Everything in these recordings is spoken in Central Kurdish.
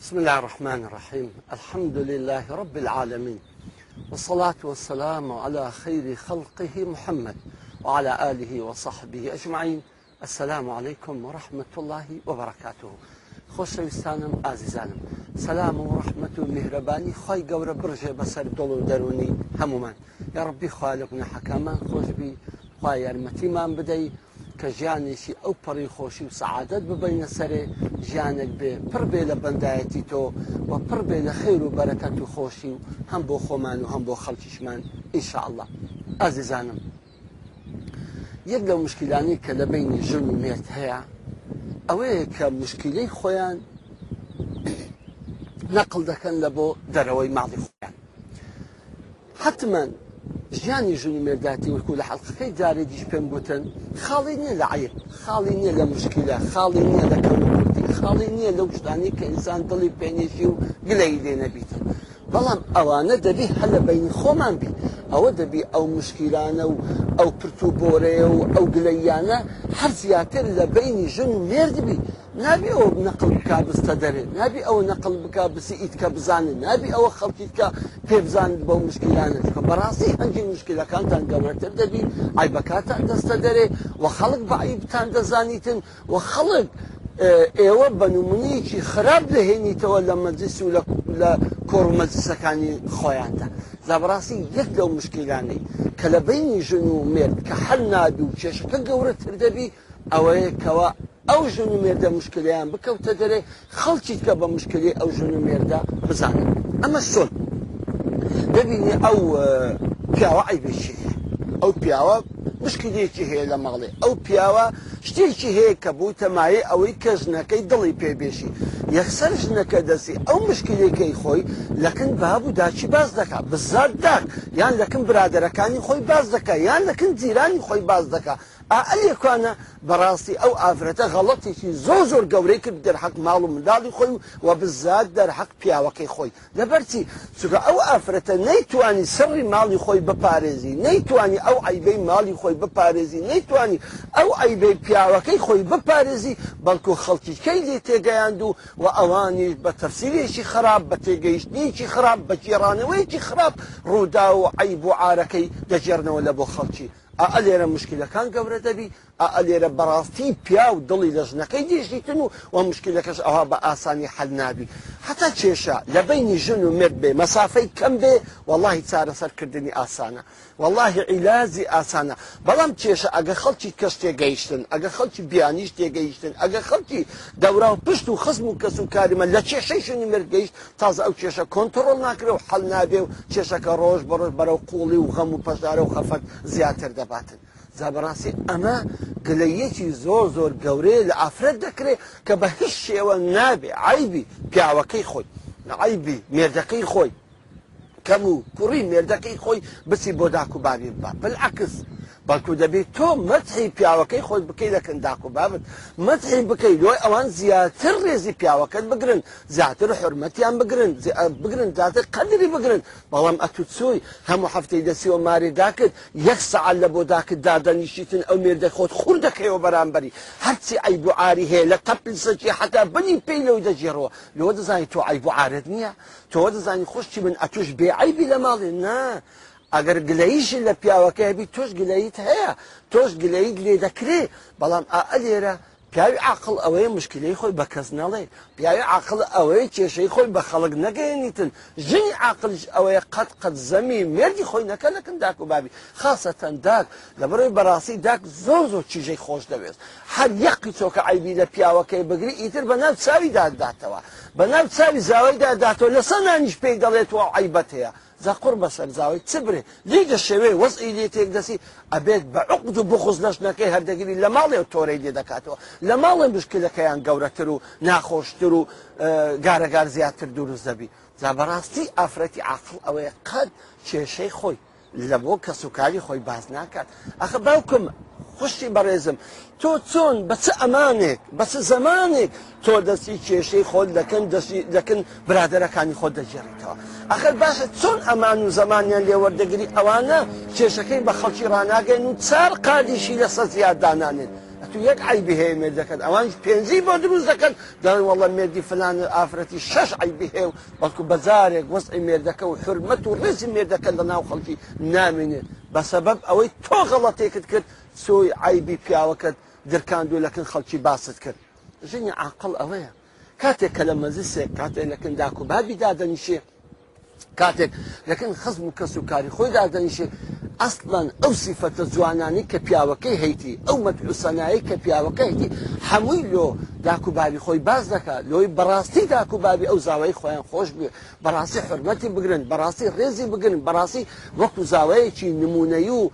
بسم الله الرحمن الرحيم الحمد لله رب العالمين والصلاة والسلام على خير خلقه محمد وعلى آله وصحبه أجمعين السلام عليكم ورحمة الله وبركاته خوش ويستانم عزيزانم سلام ورحمة ڕحمت خوي میهرەبانی برجة بسر دولو دروني دڵ يا ربي هەمومان یاڕبی خوش بي خۆشبی خوا بدي کە ژیانێکی ئەو پەڕی خۆشی و سعادت ببینە سەرێ ژیانێک بێ پڕ بێ لە بەندایەتی تۆ و پڕ بێ لە خیر و بەرەکەت و خۆشی و هەم بۆ خۆمان و هەم بۆ خەڵکیشمان ئینشاءله ئازیزانم یەک لە مشکلانی کە لە بینی ژن و مێت هەیە ئەوەیە کە مشکلەی خۆیان نەقل دەکەن لە بۆ دەرەوەی ماڵی خۆیان حتمما ژیانی ژنی مێرداتی وەکو لە حەڵقەکەی جارێ دیش پێم گوتن خاڵی نییە لە عیب خاڵی نییە لە مشکلە خاڵی نییە لە کەوردی خاڵی نییە لەو شتانی کە ئینسان دڵی پێنیشی و گلەی لێ نەبیتن بەڵام ئەوانە دەبی هە لە بینی خۆمان بی ئەوە دەبی ئەو مشکیلانە و ئەو پرتو بۆرەیە و ئەو گلەیانە هەر زیاتر لە بینی ژن و مێردبی نابی ئەو نەقل بک بستە دەرێت نابی ئەو نەقل بک بسی ئیتکە بزانن نابی ئەوە خەڵکیکە پێبزانت بەو مشکیلانەکە بەڕاستی هەنگی مشکلەکانتان گەمەتر دەبی ئایبکاتان دەستە دەرێ و خەڵک بەعیبتان دەزانیتن و خەڵک ئێوە بەنمونیکی خراپ دەهێنیتەوە لە مەجلس و لە کۆڕمەجلسەکانی خۆیاندا زابڕاستی یەک لەو مشکیلانەی کە لە بینی ژن و مرد کە هەر نادوو کێشەکە گەورەتر دەبی ئەوەیە کەەوە ئەو ژن و مێردە مشکلیان بکەوتە دەرێ خەڵکیت کە بە مشکلی ئەو ژن و مێردا بزانن ئەمە سۆن دەبینی ئەو پیاوە ئایبێکی ئەو پیاوە مشکلێکی هەیە لە ماڵێ ئەو پیاوە شتێکی هەیە کە بوو تەمایە ئەوەی کەزنەکەی دڵی پێبێشی یەکسەر ژنەکە دەستی ئەو مشکلەکەی خۆی لەکن بابوو داچی باز دەکات بزار داک یان لەکن برادەرەکانی خۆی باز دەکە یان لەکن جیرانی خۆی باز دەکە ئەلێکوانە بەڕاستی ئەو ئافرەتە غەڵەتێکی زۆ زۆر گەورەی کرد دەرحەق ماڵ و منداڵی خۆی و بزاد دەرحەق پیاوەکەی خۆی دەبەرچی چکە ئەو ئافرەتە نەیتوانی سڕی ماڵی خۆی بپارێزی نەیتوانی ئەو ئایبەی ماڵی خۆی بپارێزی نەیتوانی ئەو ئایبەی پیاوەکەی خۆی بپارێزی بەڵکو خەڵکیکەی لێ تێگەیاند و و ئەوانی بە تەفسیرێکی خراپ بە تێگەیشتنیکی خراپ بە جێرانەوەیکی خراپ ڕوودا و عیب و عارەکەی دەجێرنەوە لە بۆ خەڵکی أأذير مشكلة كان قبرة بي لێرە بەڕاستی پیا و دڵی لە ژنەکەی دێشیتن و وە مشکلەکەش ئەوها بە ئاسانی حەل نابی حتا کێشە لە بینی ژن و مرد بێ مەسافەی کەم بێ واللهی چارەسەرکردنی ئاسانە واللهی عیلازی ئاسانە بەڵام کێشە ئەگە خەڵکی کەس تێگەیشتن ئەگە خەڵکی بیانیش تێگەیشتن ئەگە خەڵکی دەورا و پشت و خزم و کەس و کاریمە لە کێشەی ژنی مردگەیشت تازە ئەو کێشە کۆنتترۆل ناکرێ و حەل نابێ و کێشەکە ڕۆژ بەڕۆژ بەرەو قوڵی و غەم و پەشدارە و خەفەت زیاتر دەباتن زابڕاستی ئەمە گلەیەکی زۆر زۆر گەورەیە لە ئافرەت دەکرێت کە بە هیچ شێوە نابێ عیبی پیاوەکەی خۆی عیبی مێردەکەی خۆی کەم و کوڕی مێردەکەی خۆی بچی بۆ داکوبابی بە بلعکس بەڵکو دەبێت تۆ مەتحی پیاوەکەی خۆت بکەی دەکەن داکو بابن مەتحی بکەی لۆی ئەوان زیاتر ڕێزی پیاوەکەت بگرن زیاتر حرمەتیان بگرن بگرن زیاتر قەدری بگرن بەڵام ئەتو چۆی هەموو هەفتەی دەسیەوە ماری داکرد یەک سعال لە بۆ داکرد دادەنیشتن ئەو مێردە خۆت خوور دەکەیەوە بەرامبەری هەرچی ئایب و عاری هەیە لە تەپلسەکی حتا بنی پێی لەو دەجێڕەوە لەوە دەزانی تۆ ئایب و عارت نییە تۆ دەزانی خۆشتی من ئەتوش بێعیبی لە ماڵی نا. ئەگەر گلەییشی لە پیاوەکە هەبی تۆش گلەیت هەیە تۆش گلەیت لێ دەکرێ بەڵام ئا لێرە پیاوی عقل ئەوەیە مشکلەی خۆی بە کەس نەڵێ پیاوی عقل ئەوەیە کێشەی خۆی بە خەڵک نەگەێنیتن ژنی عقلش ئەوەیە قەت قەت زەمی مردی خۆی نەکە نەکەن داک و بابی خاصەتەن داک لە بڕۆی بەڕاستی داک زۆر زۆر چیژەی خۆش دەوێت هەر یەقی چۆکە ئایبی لە پیاوەکەی بگری ئیتر بە ناو چاوی داداتەوە بە ناو چاوی زاوای داداتەوە لەسەر نانیش پێی دەڵێت و عیبەت هەیە جا قڕ بە سەرزاوی چ برێ لیگە شێوێ وەزئی لێ تێک دەسی ئەبێت بە عقد و بخز نەشنەکەی هەردەگیری لە ماڵێ تۆرەی لێ دەکاتەوە لە ماڵێ مشکلەکەیان گەورەتر و ناخۆشتر و گارەگار زیاتر دروست دەبی جا بەڕاستی ئافرەتی عفو ئەوەیە قەت کێشەی خۆی لە بۆ کەسوکاری خۆی باز ناکات ئەخە باوکم خوشتی بەڕێزم تۆ چۆن بە چ ئەمانێک بە چ زمانێک تۆ دەستی کێشەی خۆت دەکەن دەکەن برادەرەکانی خۆ دەجێڕیتەوە ئەخر باشە چۆن ئەمان و زمانیان لێوەردەگری ئەوانە کێشەکەی بە خەڵکی ڕناگەن و چار قادیشی لەسەر زیاددانانێن تو یەک عیبی هەیە مێردەکەن ئەوان پێنجی بۆ دروست دەکەن دەڵێن وەڵە مێردی فلان ئافرەتی شش عیبی هەیە و بەڵکو بەزارێک وەسعی مێردەکە و حرمەت و ڕزی مێردەکەن لە ناو خەڵکی نامێنێت بە سەبەب ئەوەی تۆ غەڵەتێکت کرد سۆی عیبی پیاوەکەت درکاندو لەکن خەڵکی باست کرد ژنی عقل ئەوەیە کاتێک کە لە مەزیسێک کاتێ لەکن داکو بابی دادەنیشێ کاتێک دەکەن خزم و کەس و کاری خۆی دادەنیشێ ئەسڵەن ئەو سیفەتە جوانانی کە پیاوەکەی هەیتی ئەو مەتوسەنایی کە پیاوەکەیتی هەمووی لۆ داکوبابی خۆی باز دەکات لۆی بەڕاستی داکوبابی ئەو زاوای خۆیان خۆش بێ بەڕاستی حرمەتی بگرن بەڕاستی ڕێزی بگرن بەڕاستی وەکو زاوەیەکی نمونەی و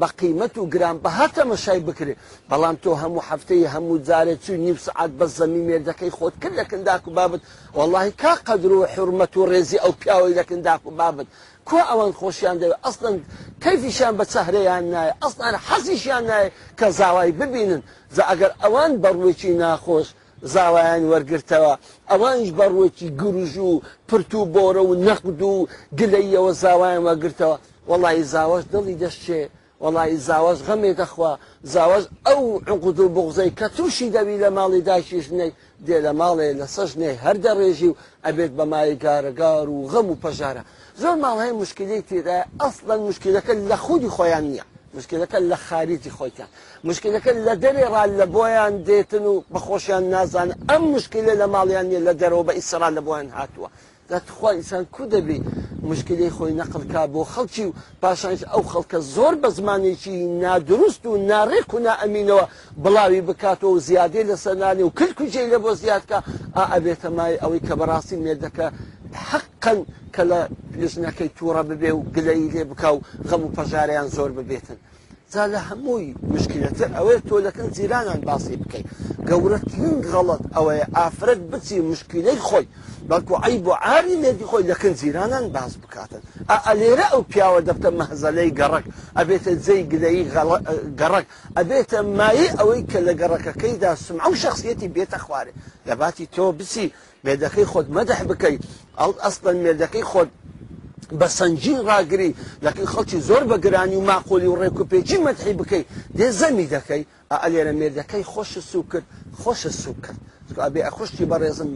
بەقیمت و گران بە هاتەمەشای بکرێ بەڵام تۆ هەموو هەفتەی هەموو جارێت چوو نیم سعات بە زەمی مێردەکەی خۆت کرد دەکەن داکوبابت واللهی کا قدر و حرمەت و ڕێزی ئەو پیاوەی پێکن داک و بابن کو ئەوان خۆشیان دەوێت ئەستن کەفیشان بە چەهرەیان نایە ئەستان حەزیشیان نایە کە زاوای ببینن زە ئەگەر ئەوان بەڕوێکی ناخۆش زاوایان وەرگرتەوە ئەوانش بەڕوێکی گروژ و پرت و بۆرە و نەقد و گلەیەوە زاوایان وەگرتەوە وڵی زاوەش دڵی دەشتێ وڵی زاواز غەمێ دەخوا زاواز ئەو عقود و بغزەی کە تووشی دەبی لە ماڵی داکیشنەی دێ لە ماڵێ لە سەشنێ هەردە ڕێژی و ئەبێت بەمای کارەگار و غەم و پەژارە زۆر ماڵهای مشکلی تێدا ئەسڵەن مشکلەکە لە خودی خۆیان نییە مشکلەکە لە خارجی خۆیان مشکلەکە لە دەرێ ڕال لە بۆیان دێتن و بەخۆشیان نازان ئەم مشکلە لە ماڵیان نیە لە دەرەوە بە ئیسرا لە بۆیان هاتووە دەتخوا ئیسان کو دەبی مشکلی خۆی نەقلکا بۆ خەڵکی و پاشان ئەو خەڵکە زۆر بە زمانێکی نادروست و ناڕێک و نائمینەوە بڵاوی بکاتەوە و زیادی لە سەنانی و کلکوجێ لە بۆ زیادکە ئا ئەبێتە مای ئەوەی کە بەڕاستی مێدەکە حقا کە لە پێشنەکەی تووڕە ببێ و گلەی لێ بکە و غەم و پەژاریان زۆر ببێتن. تا لە هەمووی مشکلەتە ئەوەیە تۆ لەکەن جیرانان باسی بکەیت گەورەترین غەڵت ئەوەیە ئافرەت بچی مشکلەی خۆی بەڵکو ئەی بۆ ئاری نێدی خۆی لەکەن جیرانان باز بکاتن ئەلێرە ئەو پیاوە دەبتە مەهزەلەی گەڕک ئەبێتە جێی گلەی گەڕک ئەبێتە مایە ئەوەی کە لە گەڕەکەەکەیدا سم ئەو شخصیەتی بێتە خوارێ لەباتی تۆ بچی مێدەکەی خۆت مەدەح بکەیت ئەو ئەسڵەن مێدەکەی خۆت بە سنجین ڕاگری لەکن خەڵکی زۆر بە گرانی و ماقۆلی و ڕێکوپێکی مەتحی بکەیت دێ زەمی دەکەی ئەلێرە مێردەکەی خۆشە سوو کرد خۆشە سوو کرد ئەبێ ئەخشتی بە ڕێزم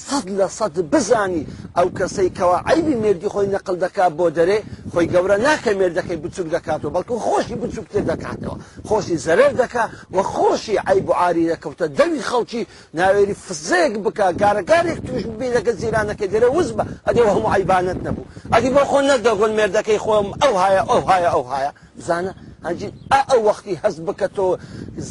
سەد لە سەد بزانی ئەو کەسەی کەوا عیبی مردی خۆی نەقل دەکات بۆ دەرێ خۆی گەورە ناکە مێردەکەی بچوک دەکاتەوە بەڵکو خۆشی بچوک تێ دەکاتەوە خۆشی زەرر دەکا و خۆشی عیب و عاری دەکەوتە دەوی خەڵکی ناوێری فزێک بک گارەگارێک توش ببینەکە زیرانەکە دەرە وز بە ئەدێ هەموو عیبانت نەبوو ئەدی بۆ خۆ نەدەگۆن مێردەکەی خۆم ئەو هاە ئەو هاە ئەو هاە بزانە هەنجی ئەو وەختی هەست بکە تۆ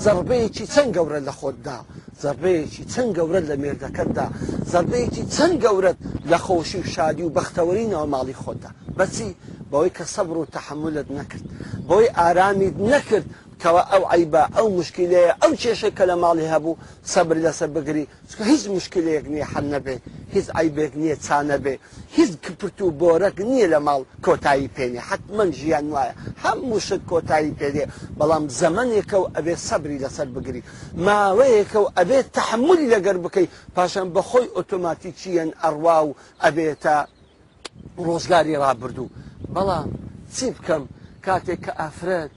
زەربەیەکی چەند گەورە لە خۆتدا. زربەیەکی چەند گەورەت لە مێردەکەتدا زربەیەکی چەند گەورەت لە خۆشی و شادی و بەختەوەری ناوماڵی خۆتدا بەچی بەوەی کە سەبر و تحملت نەکرد بۆی ئارامیت نەکرد کەوا ئەو عیبا ئەو مشکلەیە ئەو کێشە کە لە ماڵی هەبوو سەبر لەسەر بگری چکە هیچ مشکلەیەک نییە حەن نەبێ هیچ عیبێک نییە چانەبێ هیچ کپرت و بۆرەك نییە لە ماڵ کۆتایی پێێنێ حتمما ژیان وایە هەموو شت کۆتایی پێدێ بەڵام زەمنێکە و ئەبێ سەبری لەسەر بگری ماوەیەکە و ئەبێت تحملی لەگەر بکەیت پاشان بەخۆی ئۆتۆماتی چیەن ئەڕوا و ئەبێتە ڕۆژگاری ڕابردوو بەڵام چی بکەم کاتێک کە ئافرەت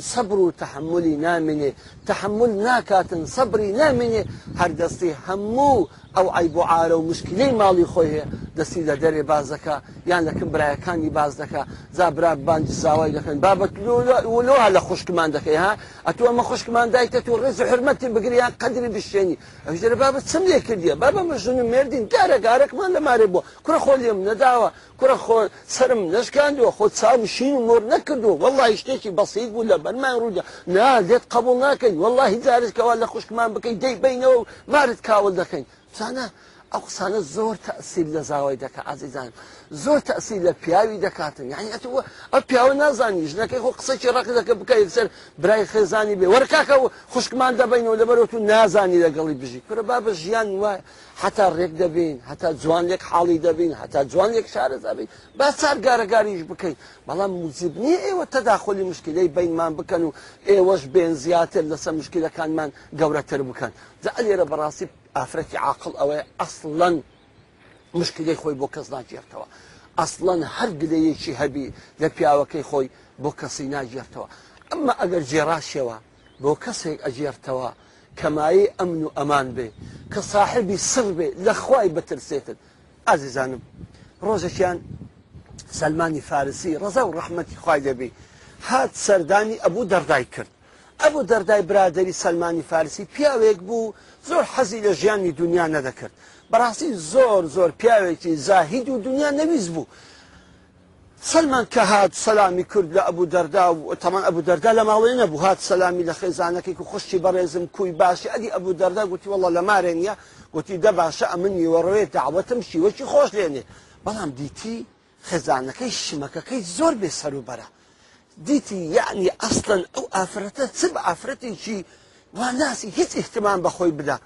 صبر وتحملي نامني تحمل ناكات صبري نامني هر دستي همو ئەو ئایب و ئارە و مشکلەی ماڵی خۆی هەیە دەستی لە دەرێ بازەکە یان لە کەم برایەکانی باز دەکە زابراک بانجی ساوای دەکەن بابەتلوها لە خوشکمان دەکەی ها ئەتووە مە خوشکمان دایکە تو ڕێز حرمەتی بگریان قدری بشێنی ئەژێر بابەت چم لێ کردیە بابە مەژون مردین دارە گارەکمان لەمارێ بووە کورە خۆ لێم نەداوە کورە خۆ سرم نشکاندووە خۆ چاوی شین و نۆر نەکردو وەڵی شتێکی بەسیید بوو لە بەرمان ڕوودە نا لێت قبول ناکەین وەڵی جارێکەوە لە خوشکمان بکەین دەی بینەوە مارت کاول دەکەین چانە ئەو قسانە زۆر تەسییل لە زاوای دەکە عزیزان زۆر تەسییل لە پیاوی دەکاتن یعنیەوە ئە پیاوە نازانی ژنەکەی خۆ قسەی ڕق دەکە بکەیت سەر برای خێزانی بێ وەرکاکە خوشکمان دەبینەوە لەبەرەوە تو نازانی لەگەڵی بژی کورە با بە ژیان وایە حتا ڕێک دەبین هەتا جوان لێک حاڵی دەبین هەتا جوان لێک شارە دەبین با سارگارەگاریش بکەین بەڵام موزیب نییە ئێوە تەداخۆلی مشکلەی بینمان بکەن و ئێوەش بێن زیاتر لەسەر مشکلەکانمان گەورەتر بکەن جا لێرە بەڕاستی ئافرەتی عاقل ئەوەیە ئەسڵەن مشکلەی خۆی بۆ کەس ناگیرتەوە ئەسڵەن هەر گلەیەکی هەبی لە پیاوەکەی خۆی بۆ کەسی ناگیرتەوە ئەمە ئەگەر جێڕاشەوە بۆ کەسێک ئەگیرتەوە کەمایی ئەمن و ئەمان بێ کە ساحبی سڕ بێ لە خوای بەترسێتن ئازیزانم ڕۆژێکیان سلمانی فارسی ڕزا و ڕحمەتی خوای دەبی هات سەردانی ئەبوو دەردای کرد ئەبوو دەردای برادری سلمانی فارسی پیاوێک بوو زۆر حەزی لە ژیانی دنیا نەدەکرد بەڕاستی زۆر زۆر پیاوێکی زاهید و دنیا نەویست بوو سلمان کە هات سەلامی کرد لە ئەبوو دەردا و تەمان ئەبوو دەردا لە ماوەی نەبوو هات سەلامی لە خێزانەکەی و خوشتی بەڕێزم کوی باشی ئەدی ئەبوو دەردا گوتی وڵە لە مارێنە گوتی دە باشە ئەمنی وەڕێت داوەتم شیوەکی خۆش لێنێ بەڵام دیتی خێزانەکەی شمەکەکەی زۆر بێ سەروبەرە دیتی یعنی ئەستن ئەو ئافرەتە چ بە ئافرەتێکی واناسی هیچ احتمان بەخۆی بدە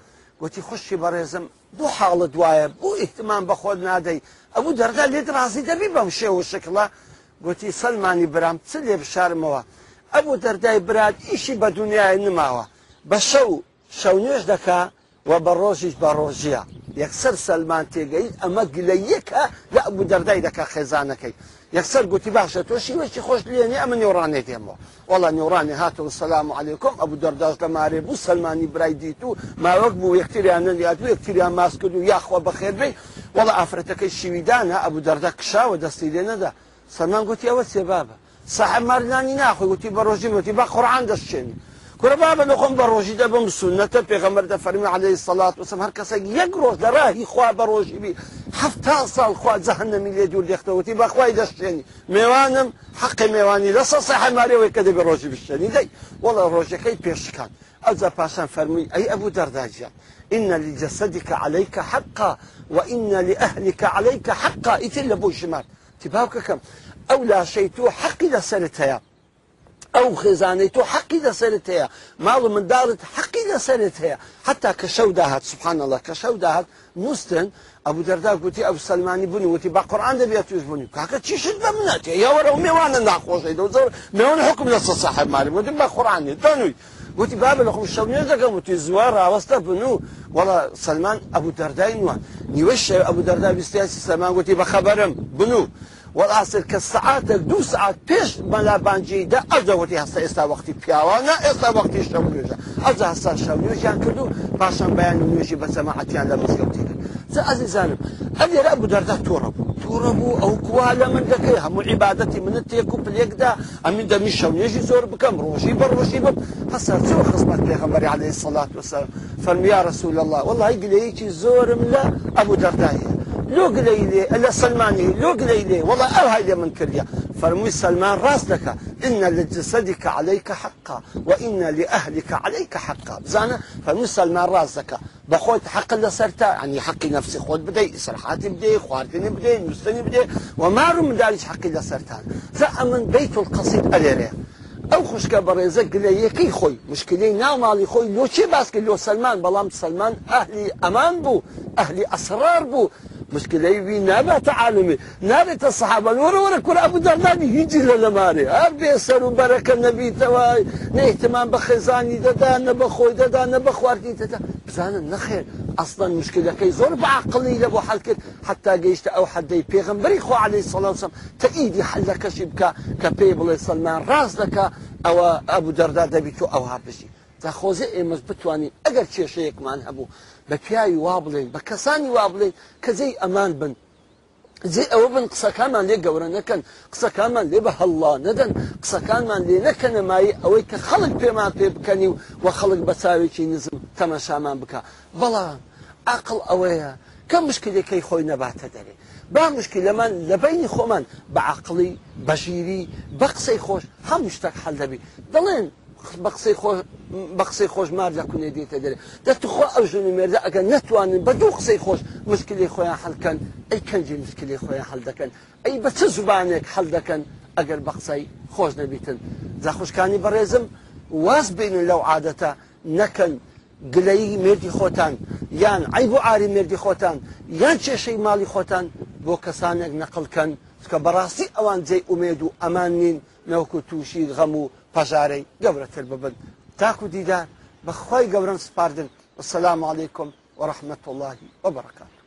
وتی خوشی بەڕێزم بۆ حاڵە دوایە بۆ ئیحتمان بەخۆت نادەی ئەوە دەردا لێت ڕازی دەبی بەم شێوە شکڵە گوتی سلمانی برام چ لێ بشارمەوە ئەبوو دەردای برات ئیشی بە دنیای نماوە بە شەو شەو نوێش دەکا و بە ڕۆژیش بە ڕۆژیە یەکسەر سلمان تێگەیت ئەمە گلەیەکە لە ئەبوو دەردای دەکا خێزانەکەی یەکسەر گوتی باشە تۆ شیوەکی خۆش لێنی ئەمە نێوڕانێت ئێمە وڵا نێوڕانی هاتون سلام عیکم ئەبوو دەرداش لە مارێ بوو سلمانی برای دیت و ماوەک بوو یەکتریانە یاد و یەکتریان ماس کرد و یاخوا بەخێربی وڵا ئافرەتەکەی شیویدانە ئەبوو دەردا کشاوە دەستی لێنەدا سەمان گوتی ئەوە سێبابە سەحەمارنانی ناخۆی گوتی بە ڕۆژی وتی بە قڕان دەستێنی کوڕە با بە نەخۆم بە ڕۆژی دەبم سونەتە پێغەمەر دەفەرمی عليه الصلاه والسلام هەر کەسێک یەک ڕۆژ لە راهی خوا بە ڕۆژی بیهفتا ساڵ خوا جەهنەمی لێ دوور لێختەوەتی بەخوای حق مێوانم حقی مێوانی لە سە سە هەمارەوەی کە دەبێ ڕۆژی بشتێنی دەی وەڵە ڕۆژەکەی پێشکان ئەجا پاشان فەرمی ئەی ئەبوو إن لجسدك عليك حقا وإن لأهلك عليك حقا إتل أبو شمال تباوك كم أو لا شيء تو حق لسنتها او خێزانەی تۆ حەقیدا سرت هەیە ماڵ منداڵت حەقیدا سرت هەیە حتا کە شەو داهات سبحان الله شەو داهات نووسن ابو دەردا گوتی ابو سلمانی بوونی وتی با قڕان دەبێت توش بوونی کاکە چیشت بە مناتێ یاوەرە میێوانە ناخۆشی دە زۆر میێوان حکم لە سە ساحب ماری وتم بە قڕانی دەنووی گوتی بابە لە خۆم شەو نوێ دەکەم وتی زووە ڕاوەستە بن و وەڵە سلمان ابو دەردای نوە نیوە شێ ئەبوو دەردا سلمان گوتی بە خەبەرم بنوو. وەڕاستر کە سعاتێک دو سعات پێش مەلابانجیدا ئەزەوەتی هەستا ئێستا وەختی پیاوانە ئێستا وەختی شەو نوێژە ئەزا هەستا شەو نوێژیان کردو پاشان بەیان نوێژی بە سەماعەتیان لە مزگەوتی کرد جا ئەزیزانم ئەل لێرە بوو دەردا تۆڕە بوو تۆڕە بوو ئەو کوا لە من دەکەی هەموو عیباەتی منە تێک و پلێکدا ئەمین دەمی شەو نوێژی زۆر بکەم ڕۆژی بە ڕۆژی بم هەسەر چۆ خزمەت پێغەمبەری عليه سڵات وسەر فەرمیارە سوول الله والله گلەیەکی زۆرم لە ئەبوو دەردایە لو قليلي الا سلماني لو قليلي والله او هيدا من كريا فرمي سلمان راس لك ان لجسدك عليك حقا وان لاهلك عليك حقا زانا فرمي سلمان راس لك بخوت حق اللي صرت يعني حقي نفسي خود بدي اسرحاتي بدي خوارتني بدي نستني بدي وما رم داريش حقي اللي صرت فامن بيت القصيد او خوش زق لي كي خوي مشكلي خۆی مالي خوي لو شي باسكي لو سلمان بلام سلمان اهلي امان بو اهلي اسرار بو مشکلەی وی نابێتە عالمی نابێتە سەحابان وەرە وەرە کورابوو دەردانی هیچ لە لەمارێ هەر بێسەر و بەرەکە نەبییتەوە نەیتمان بە خێزانی دەدا نە بە خۆی دەدا نە بە خواردی دەدا بزانن نەخێر ئەسڵەن مشکلەکەی زۆر بەعقللی لە بۆ حەلکرد حتا گەیشتە ئەو حەدەی پێغمبەری خۆ عليهەی سەڵاوسم تەئیدی حەلەکەشی بکە کە پێی بڵێ سلمان ڕاست دەکە ئەوە ئەبوو دەردا دەبییت و ئەو هاپشی تا خۆزە ئێمەش بتوانین ئەگەر کێشەیەکمان هەبوو بە پیاوی وا بڵێن بە کەسانی وا بڵێن کەزەی ئەمان بن جێ ئەوە بن قسەکانمان لێ گەورە نەکەن قسەکانمان لێ بە هەڵڵا نەدەن قسەکانمان لێ نەکەنەمایی ئەوەی کە خەڵک پێمان پێ بکەنی و وە خەڵک بە چاوێکی نزم تەمەشامان بکە بەڵام عقل ئەوەیە کە مشکلەکەی خۆی نەباتە دەرێ با مشکلەمان لەبینی خۆمان بە عقلی بەژیری بە قسەی خۆش هەموو شتێک حەل دەبی دەڵێن بە قسەی خۆش مارجا کوێ دێتە دەرێ دەتخوا ئەو ژنی مێردا ئەگە نتوانن بە دوو قسەی خۆش مشکلی خۆیان هەلکەن ئەی کەنجی مشکلی خۆیان هەلدەکەن ئەی بە چه زبانێک هەلدەکەن ئەگەر بە قسەی خۆش نەبیتن جاخشکانی بەڕێزم واز بینن لەو عادەتە نەکەن گلەی مردی خۆتان یان عیب و ئاری مردی خۆتان یان کێشەی ماڵی خۆتان بۆ کەسانێک نەقلکەن کە بەڕاستی ئەوان جێی ئومێد و ئەمان نین نەوەکو تووشی غەم و پەژارەی گەورەتر ببن تاکو دیدار بەخوای گەورم سپاردن السلام عليكم ورحمة الله وبركاته